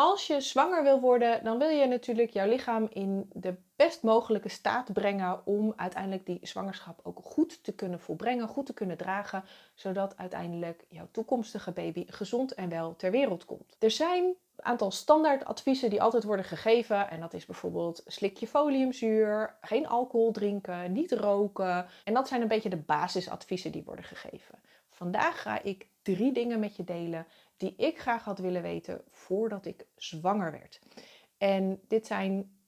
Als je zwanger wil worden, dan wil je natuurlijk jouw lichaam in de best mogelijke staat brengen om uiteindelijk die zwangerschap ook goed te kunnen volbrengen, goed te kunnen dragen, zodat uiteindelijk jouw toekomstige baby gezond en wel ter wereld komt. Er zijn een aantal standaardadviezen die altijd worden gegeven en dat is bijvoorbeeld slik je foliumzuur, geen alcohol drinken, niet roken en dat zijn een beetje de basisadviezen die worden gegeven. Vandaag ga ik drie dingen met je delen die ik graag had willen weten voordat ik zwanger werd. En dit zijn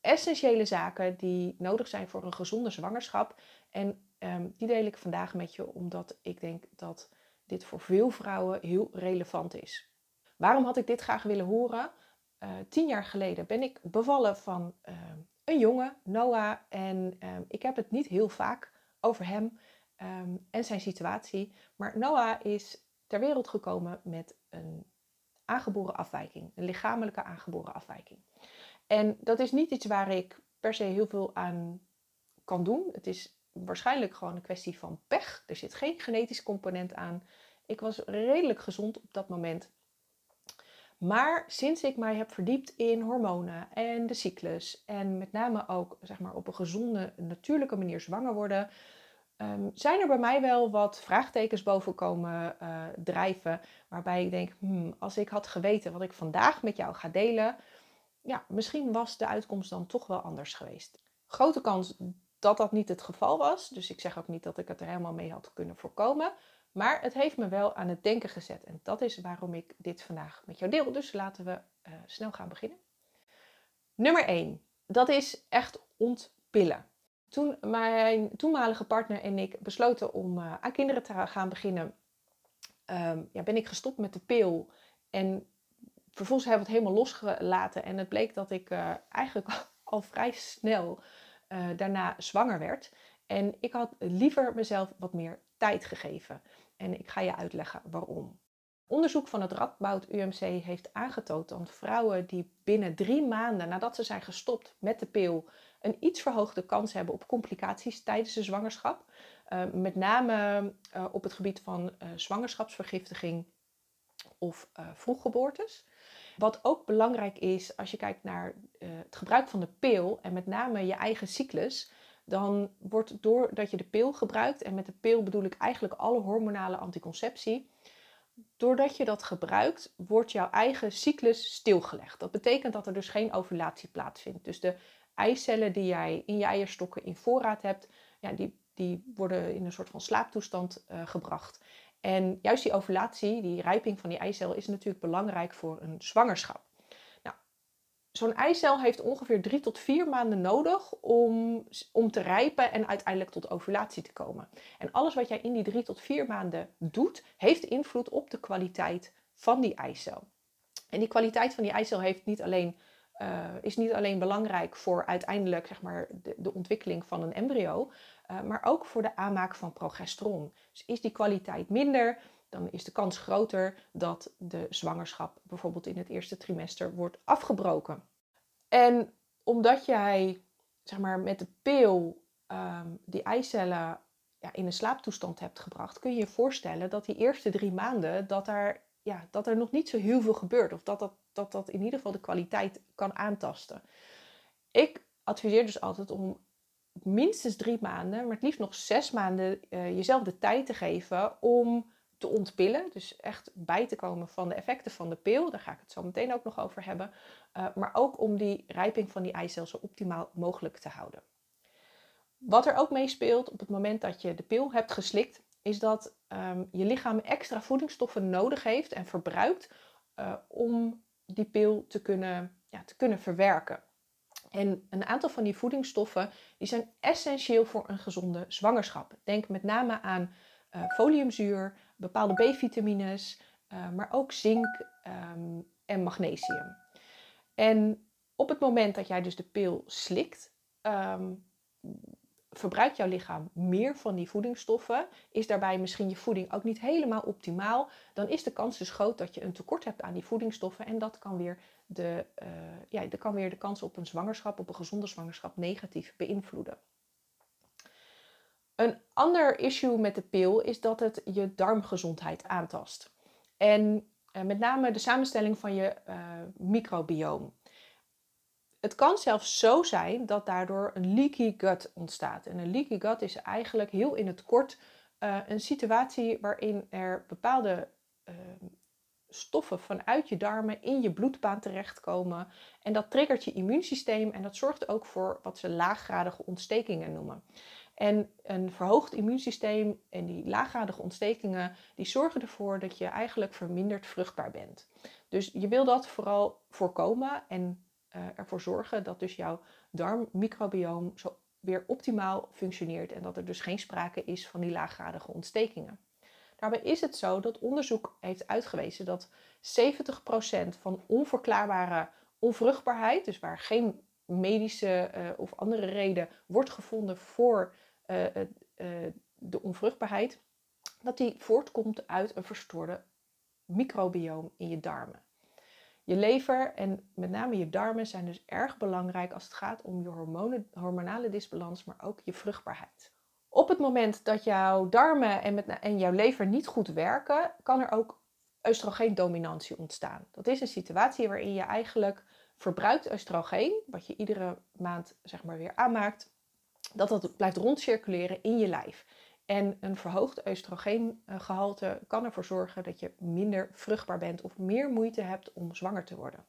essentiële zaken die nodig zijn voor een gezonde zwangerschap. En um, die deel ik vandaag met je omdat ik denk dat dit voor veel vrouwen heel relevant is. Waarom had ik dit graag willen horen? Uh, tien jaar geleden ben ik bevallen van uh, een jongen, Noah. En uh, ik heb het niet heel vaak over hem um, en zijn situatie. Maar Noah is ter wereld gekomen met een aangeboren afwijking, een lichamelijke aangeboren afwijking. En dat is niet iets waar ik per se heel veel aan kan doen. Het is waarschijnlijk gewoon een kwestie van pech. Er zit geen genetisch component aan. Ik was redelijk gezond op dat moment. Maar sinds ik mij heb verdiept in hormonen en de cyclus en met name ook zeg maar, op een gezonde, natuurlijke manier zwanger worden, um, zijn er bij mij wel wat vraagtekens boven komen uh, drijven. Waarbij ik denk, hmm, als ik had geweten wat ik vandaag met jou ga delen, ja, misschien was de uitkomst dan toch wel anders geweest. Grote kans dat dat niet het geval was. Dus ik zeg ook niet dat ik het er helemaal mee had kunnen voorkomen. Maar het heeft me wel aan het denken gezet. En dat is waarom ik dit vandaag met jou deel. Dus laten we uh, snel gaan beginnen. Nummer 1. Dat is echt ontpillen. Toen mijn toenmalige partner en ik besloten om uh, aan kinderen te gaan beginnen, um, ja, ben ik gestopt met de pil. En vervolgens hebben we het helemaal losgelaten. En het bleek dat ik uh, eigenlijk al vrij snel uh, daarna zwanger werd. En ik had liever mezelf wat meer tijd gegeven. En ik ga je uitleggen waarom. Onderzoek van het Radboud UMC heeft aangetoond dat vrouwen die binnen drie maanden nadat ze zijn gestopt met de pil een iets verhoogde kans hebben op complicaties tijdens de zwangerschap. Uh, met name uh, op het gebied van uh, zwangerschapsvergiftiging of vroeggeboortes. Wat ook belangrijk is als je kijkt naar het gebruik van de pil en met name je eigen cyclus, dan wordt doordat je de pil gebruikt, en met de pil bedoel ik eigenlijk alle hormonale anticonceptie, doordat je dat gebruikt, wordt jouw eigen cyclus stilgelegd. Dat betekent dat er dus geen ovulatie plaatsvindt. Dus de eicellen die jij in je eierstokken in voorraad hebt, ja, die, die worden in een soort van slaaptoestand uh, gebracht. En juist die ovulatie, die rijping van die eicel, is natuurlijk belangrijk voor een zwangerschap. Nou, zo'n eicel heeft ongeveer drie tot vier maanden nodig om, om te rijpen en uiteindelijk tot ovulatie te komen. En alles wat jij in die drie tot vier maanden doet, heeft invloed op de kwaliteit van die eicel. En die kwaliteit van die eicel heeft niet alleen uh, is niet alleen belangrijk voor uiteindelijk zeg maar, de, ontwikkeling van een embryo, uh, maar ook voor de aanmaak van progesteron. Dus is die kwaliteit minder, dan is de kans groter dat de zwangerschap bijvoorbeeld in het eerste trimester wordt afgebroken. En omdat jij zeg maar, met de pil um, die eicellen ja, in een slaaptoestand hebt gebracht, kun je je voorstellen dat die eerste drie maanden dat, daar, ja, dat er nog niet zo heel veel gebeurt. Of dat dat dat dat in ieder geval de kwaliteit kan aantasten. Ik adviseer dus altijd om minstens drie maanden, maar het liefst nog zes maanden, uh, jezelf de tijd te geven om te ontpillen. Dus echt bij te komen van de effecten van de pil. Daar ga ik het zo meteen ook nog over hebben. Uh, maar ook om die rijping van die eicel zo optimaal mogelijk te houden. Wat er ook meespeelt op het moment dat je de pil hebt geslikt, is dat um, je lichaam extra voedingsstoffen nodig heeft en verbruikt uh, om die pil te kunnen, ja, te kunnen verwerken. En een aantal van die voedingsstoffen die zijn essentieel voor een gezonde zwangerschap. Denk met name aan uh, foliumzuur, bepaalde B-vitamines, uh, maar ook zink um, en magnesium. En op het moment dat jij dus de pil slikt, um, verbruikt jouw lichaam meer van die voedingsstoffen, is daarbij misschien je voeding ook niet helemaal optimaal, dan is de kans dus groot dat je een tekort hebt aan die voedingsstoffen en dat kan weer de, uh, ja, dat kan weer de kans op een zwangerschap, op een gezonde zwangerschap, negatief beïnvloeden. Een ander issue met de pil is dat het je darmgezondheid aantast. En uh, met name de samenstelling van je uh, microbioom. Het kan zelfs zo zijn dat daardoor een leaky gut ontstaat. En een leaky gut is eigenlijk heel in het kort een situatie waarin er bepaalde stoffen vanuit je darmen in je bloedbaan terechtkomen. En dat triggert je immuunsysteem en dat zorgt ook voor wat ze laaggradige ontstekingen noemen. En een verhoogd immuunsysteem en die laaggradige ontstekingen, die zorgen ervoor dat je eigenlijk verminderd vruchtbaar bent. Dus je wil dat vooral voorkomen en uh, ervoor zorgen dat dus jouw darmmicrobioom zo weer optimaal functioneert en dat er dus geen sprake is van die laaggradige ontstekingen. Daarbij is het zo dat onderzoek heeft uitgewezen dat 70% van onverklaarbare onvruchtbaarheid, dus waar geen medische uh, of andere reden wordt gevonden voor uh, de onvruchtbaarheid, dat die voortkomt uit een verstoorde microbioom in je darmen. Je lever en met name je darmen zijn dus erg belangrijk als het gaat om je hormonale disbalans, maar ook je vruchtbaarheid. Op het moment dat jouw darmen en, met, en jouw lever niet goed werken, kan er ook oestrogeendominantie ontstaan. Dat is een situatie waarin je eigenlijk verbruikt oestrogeen, wat je iedere maand zeg maar weer aanmaakt, dat dat blijft rondcirculeren in je lijf. En een verhoogd oestrogeengehalte kan ervoor zorgen dat je minder vruchtbaar bent of meer moeite hebt om zwanger te worden.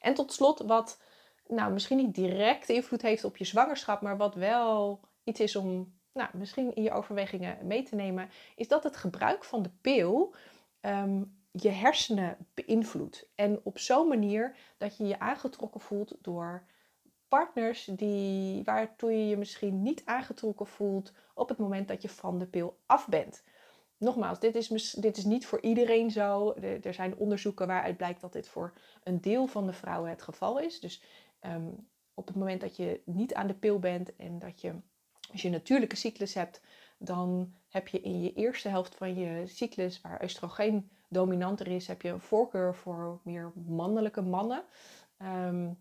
En tot slot, wat nou, misschien niet direct invloed heeft op je zwangerschap, maar wat wel iets is om nou, misschien in je overwegingen mee te nemen, is dat het gebruik van de pil ehm, je hersenen beïnvloedt. En op zo'n manier dat je je aangetrokken voelt door partners die, waartoe je je misschien niet aangetrokken voelt op het moment dat je van de pil af bent. Nogmaals, dit is, dit is niet voor iedereen zo. Er zijn onderzoeken waaruit blijkt dat dit voor een deel van de vrouwen het geval is. Dus ehm, op het moment dat je niet aan de pil bent en dat je als je een natuurlijke cyclus hebt, dan heb je in je eerste helft van je cyclus, waar oestrogeen dominanter is, heb je een voorkeur voor meer mannelijke mannen. Ehm,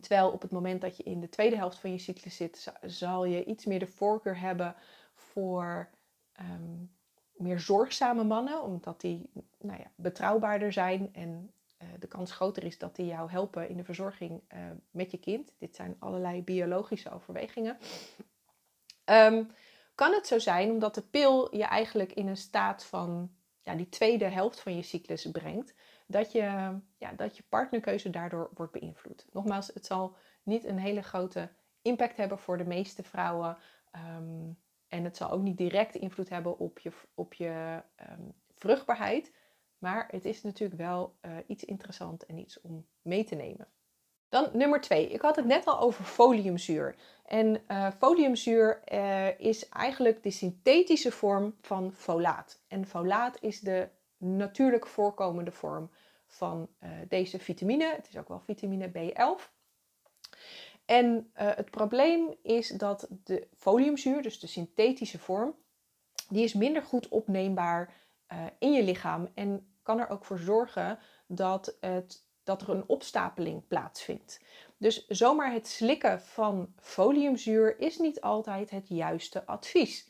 terwijl op het moment dat je in de tweede helft van je cyclus zit, zal je iets meer de voorkeur hebben voor ehm, meer zorgzame mannen, omdat die nou ja, betrouwbaarder zijn en uh, de kans groter is dat die jou helpen in de verzorging uh, met je kind. Dit zijn allerlei biologische overwegingen. Um, kan het zo zijn omdat de pil je eigenlijk in een staat van ja, die tweede helft van je cyclus brengt, dat je, ja, dat je partnerkeuze daardoor wordt beïnvloed. Nogmaals, het zal niet een hele grote impact hebben voor de meeste vrouwen. Um, en het zal ook niet direct invloed hebben op je, op je um, vruchtbaarheid. Maar het is natuurlijk wel uh, iets interessant en iets om mee te nemen. Dan nummer twee. Ik had het net al over foliumzuur. En uh, foliumzuur uh, is eigenlijk de synthetische vorm van folaat. En folaat is de natuurlijk voorkomende vorm van uh, deze vitamine. Het is ook wel vitamine B11. En het probleem is dat de foliumzuur, dus de synthetische vorm, die is minder goed opneembaar in je lichaam en kan er ook voor zorgen dat het dat er een opstapeling plaatsvindt. Dus zomaar het slikken van foliumzuur is niet altijd het juiste advies.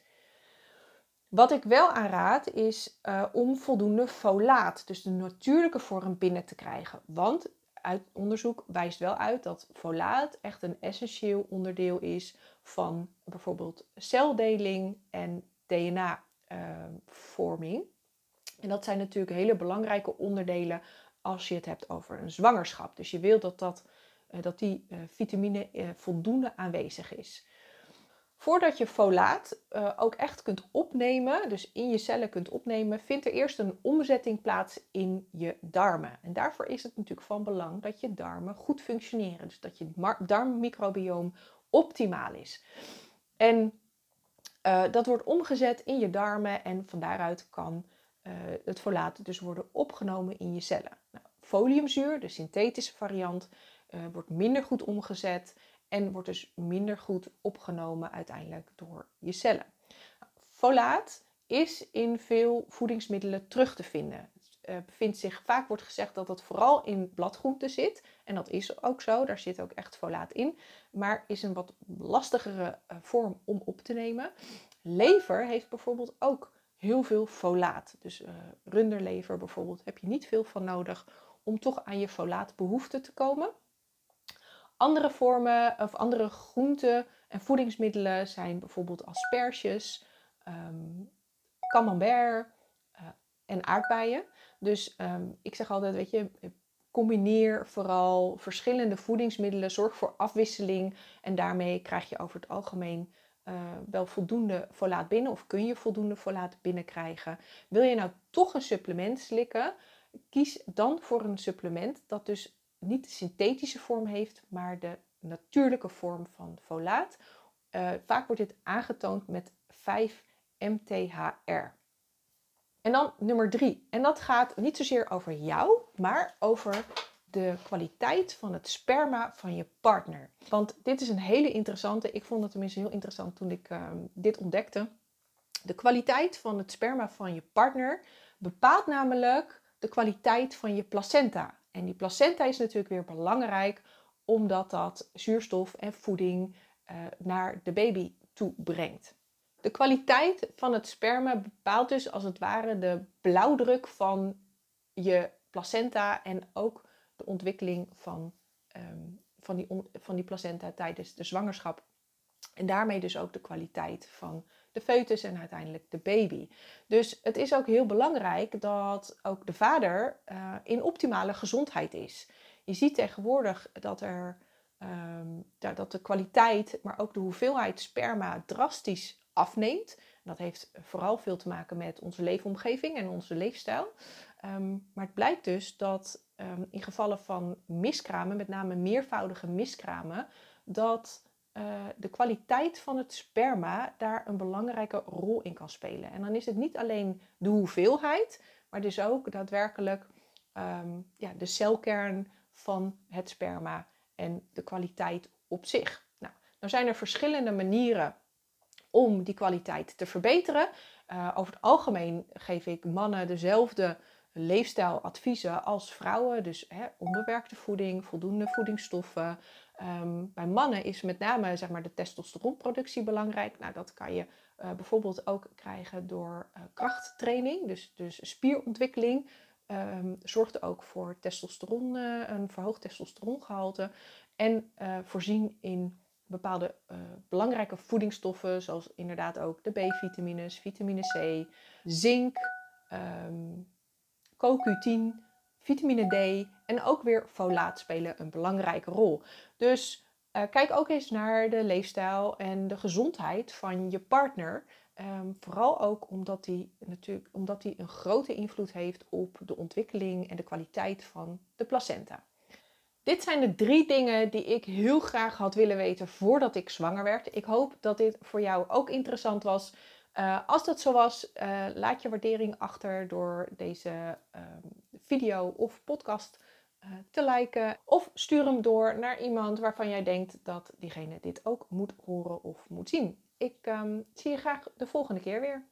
Wat ik wel aanraad is uh, om voldoende folaat, dus de natuurlijke vorm, binnen te krijgen. Want uit onderzoek wijst wel uit dat folaat echt een essentieel onderdeel is van bijvoorbeeld celdeling en DNA-vorming. Eh, en dat zijn natuurlijk hele belangrijke onderdelen als je het hebt over een zwangerschap. Dus je wilt dat, dat, eh, dat die eh, vitamine eh, voldoende aanwezig is. Voordat je folaat ook echt kunt opnemen, dus in je cellen kunt opnemen, vindt er eerst een omzetting plaats in je darmen. En daarvoor is het natuurlijk van belang dat je darmen goed functioneren. Dus dat je darmmicrobioom optimaal is. En dat wordt omgezet in je darmen en van daaruit kan uh, het folaat dus worden opgenomen in je cellen. Nou, foliumzuur, de synthetische variant, wordt minder goed omgezet en wordt dus minder goed opgenomen uiteindelijk door je cellen. Folaat is in veel voedingsmiddelen terug te vinden. Bevindt zich, vaak wordt gezegd dat het vooral in bladgroenten zit. En dat is ook zo, daar zit ook echt folaat in. Maar is een wat lastigere vorm om op te nemen. Lever heeft bijvoorbeeld ook heel veel folaat. Dus uh, runderlever bijvoorbeeld heb je niet veel van nodig om toch aan je folaatbehoefte te komen. Andere vormen of andere groenten en voedingsmiddelen zijn bijvoorbeeld asperges, um, camembert uh, en aardbeien. Dus um, ik zeg altijd, weet je, combineer vooral verschillende voedingsmiddelen, zorg voor afwisseling en daarmee krijg je over het algemeen uh, wel voldoende folaat binnen of kun je voldoende folaat binnenkrijgen. Wil je nou toch een supplement slikken, kies dan voor een supplement dat dus niet de synthetische vorm heeft, maar de natuurlijke vorm van folaat. Uh, vaak wordt dit aangetoond met 5 MTHR. En dan nummer 3. En dat gaat niet zozeer over jou, maar over de kwaliteit van het sperma van je partner. Want dit is een hele interessante, ik vond het tenminste heel interessant toen ik uh, dit ontdekte. De kwaliteit van het sperma van je partner bepaalt namelijk de kwaliteit van je placenta. En die placenta is natuurlijk weer belangrijk omdat dat zuurstof en voeding uh, naar de baby toe brengt. De kwaliteit van het sperma bepaalt dus als het ware de blauwdruk van je placenta en ook de ontwikkeling van, um, van, die, van die placenta tijdens de zwangerschap. En daarmee dus ook de kwaliteit van de foetus en uiteindelijk de baby. Dus het is ook heel belangrijk dat ook de vader uh, in optimale gezondheid is. Je ziet tegenwoordig dat er um, dat de kwaliteit, maar ook de hoeveelheid sperma drastisch afneemt. Dat heeft vooral veel te maken met onze leefomgeving en onze leefstijl. Um, maar het blijkt dus dat um, in gevallen van miskramen, met name meervoudige miskramen, dat uh, de kwaliteit van het sperma daar een belangrijke rol in kan spelen. En dan is het niet alleen de hoeveelheid, maar dus ook daadwerkelijk um, ja, de celkern van het sperma en de kwaliteit op zich. Nou, dan zijn er verschillende manieren om die kwaliteit te verbeteren. Uh, over het algemeen geef ik mannen dezelfde leefstijladviezen als vrouwen. Dus hè, onbewerkte voeding, voldoende voedingsstoffen. Um, bij mannen is met name zeg maar, de testosteronproductie belangrijk. Nou, dat kan je uh, bijvoorbeeld ook krijgen door uh, krachttraining, dus, dus spierontwikkeling. Um, zorgt ook voor testosteron, uh, een verhoogd testosterongehalte. En voorzien in bepaalde belangrijke voedingsstoffen, zoals inderdaad ook de B-vitamines, vitamine C, zink, um, CoQ10, vitamine D en ook weer folaat spelen een belangrijke rol. Dus uh, kijk ook eens naar de leefstijl en de gezondheid van je partner. Um, vooral ook omdat die, natuurlijk, omdat die een grote invloed heeft op de ontwikkeling en de kwaliteit van de placenta. Dit zijn de drie dingen die ik heel graag had willen weten voordat ik zwanger werd. Ik hoop dat dit voor jou ook interessant was. Uh, als dat zo was, uh, laat je waardering achter door deze uh, video of podcast te liken. Of stuur hem door naar iemand waarvan jij denkt dat diegene dit ook moet horen of moet zien. Ik um, zie je graag de volgende keer weer.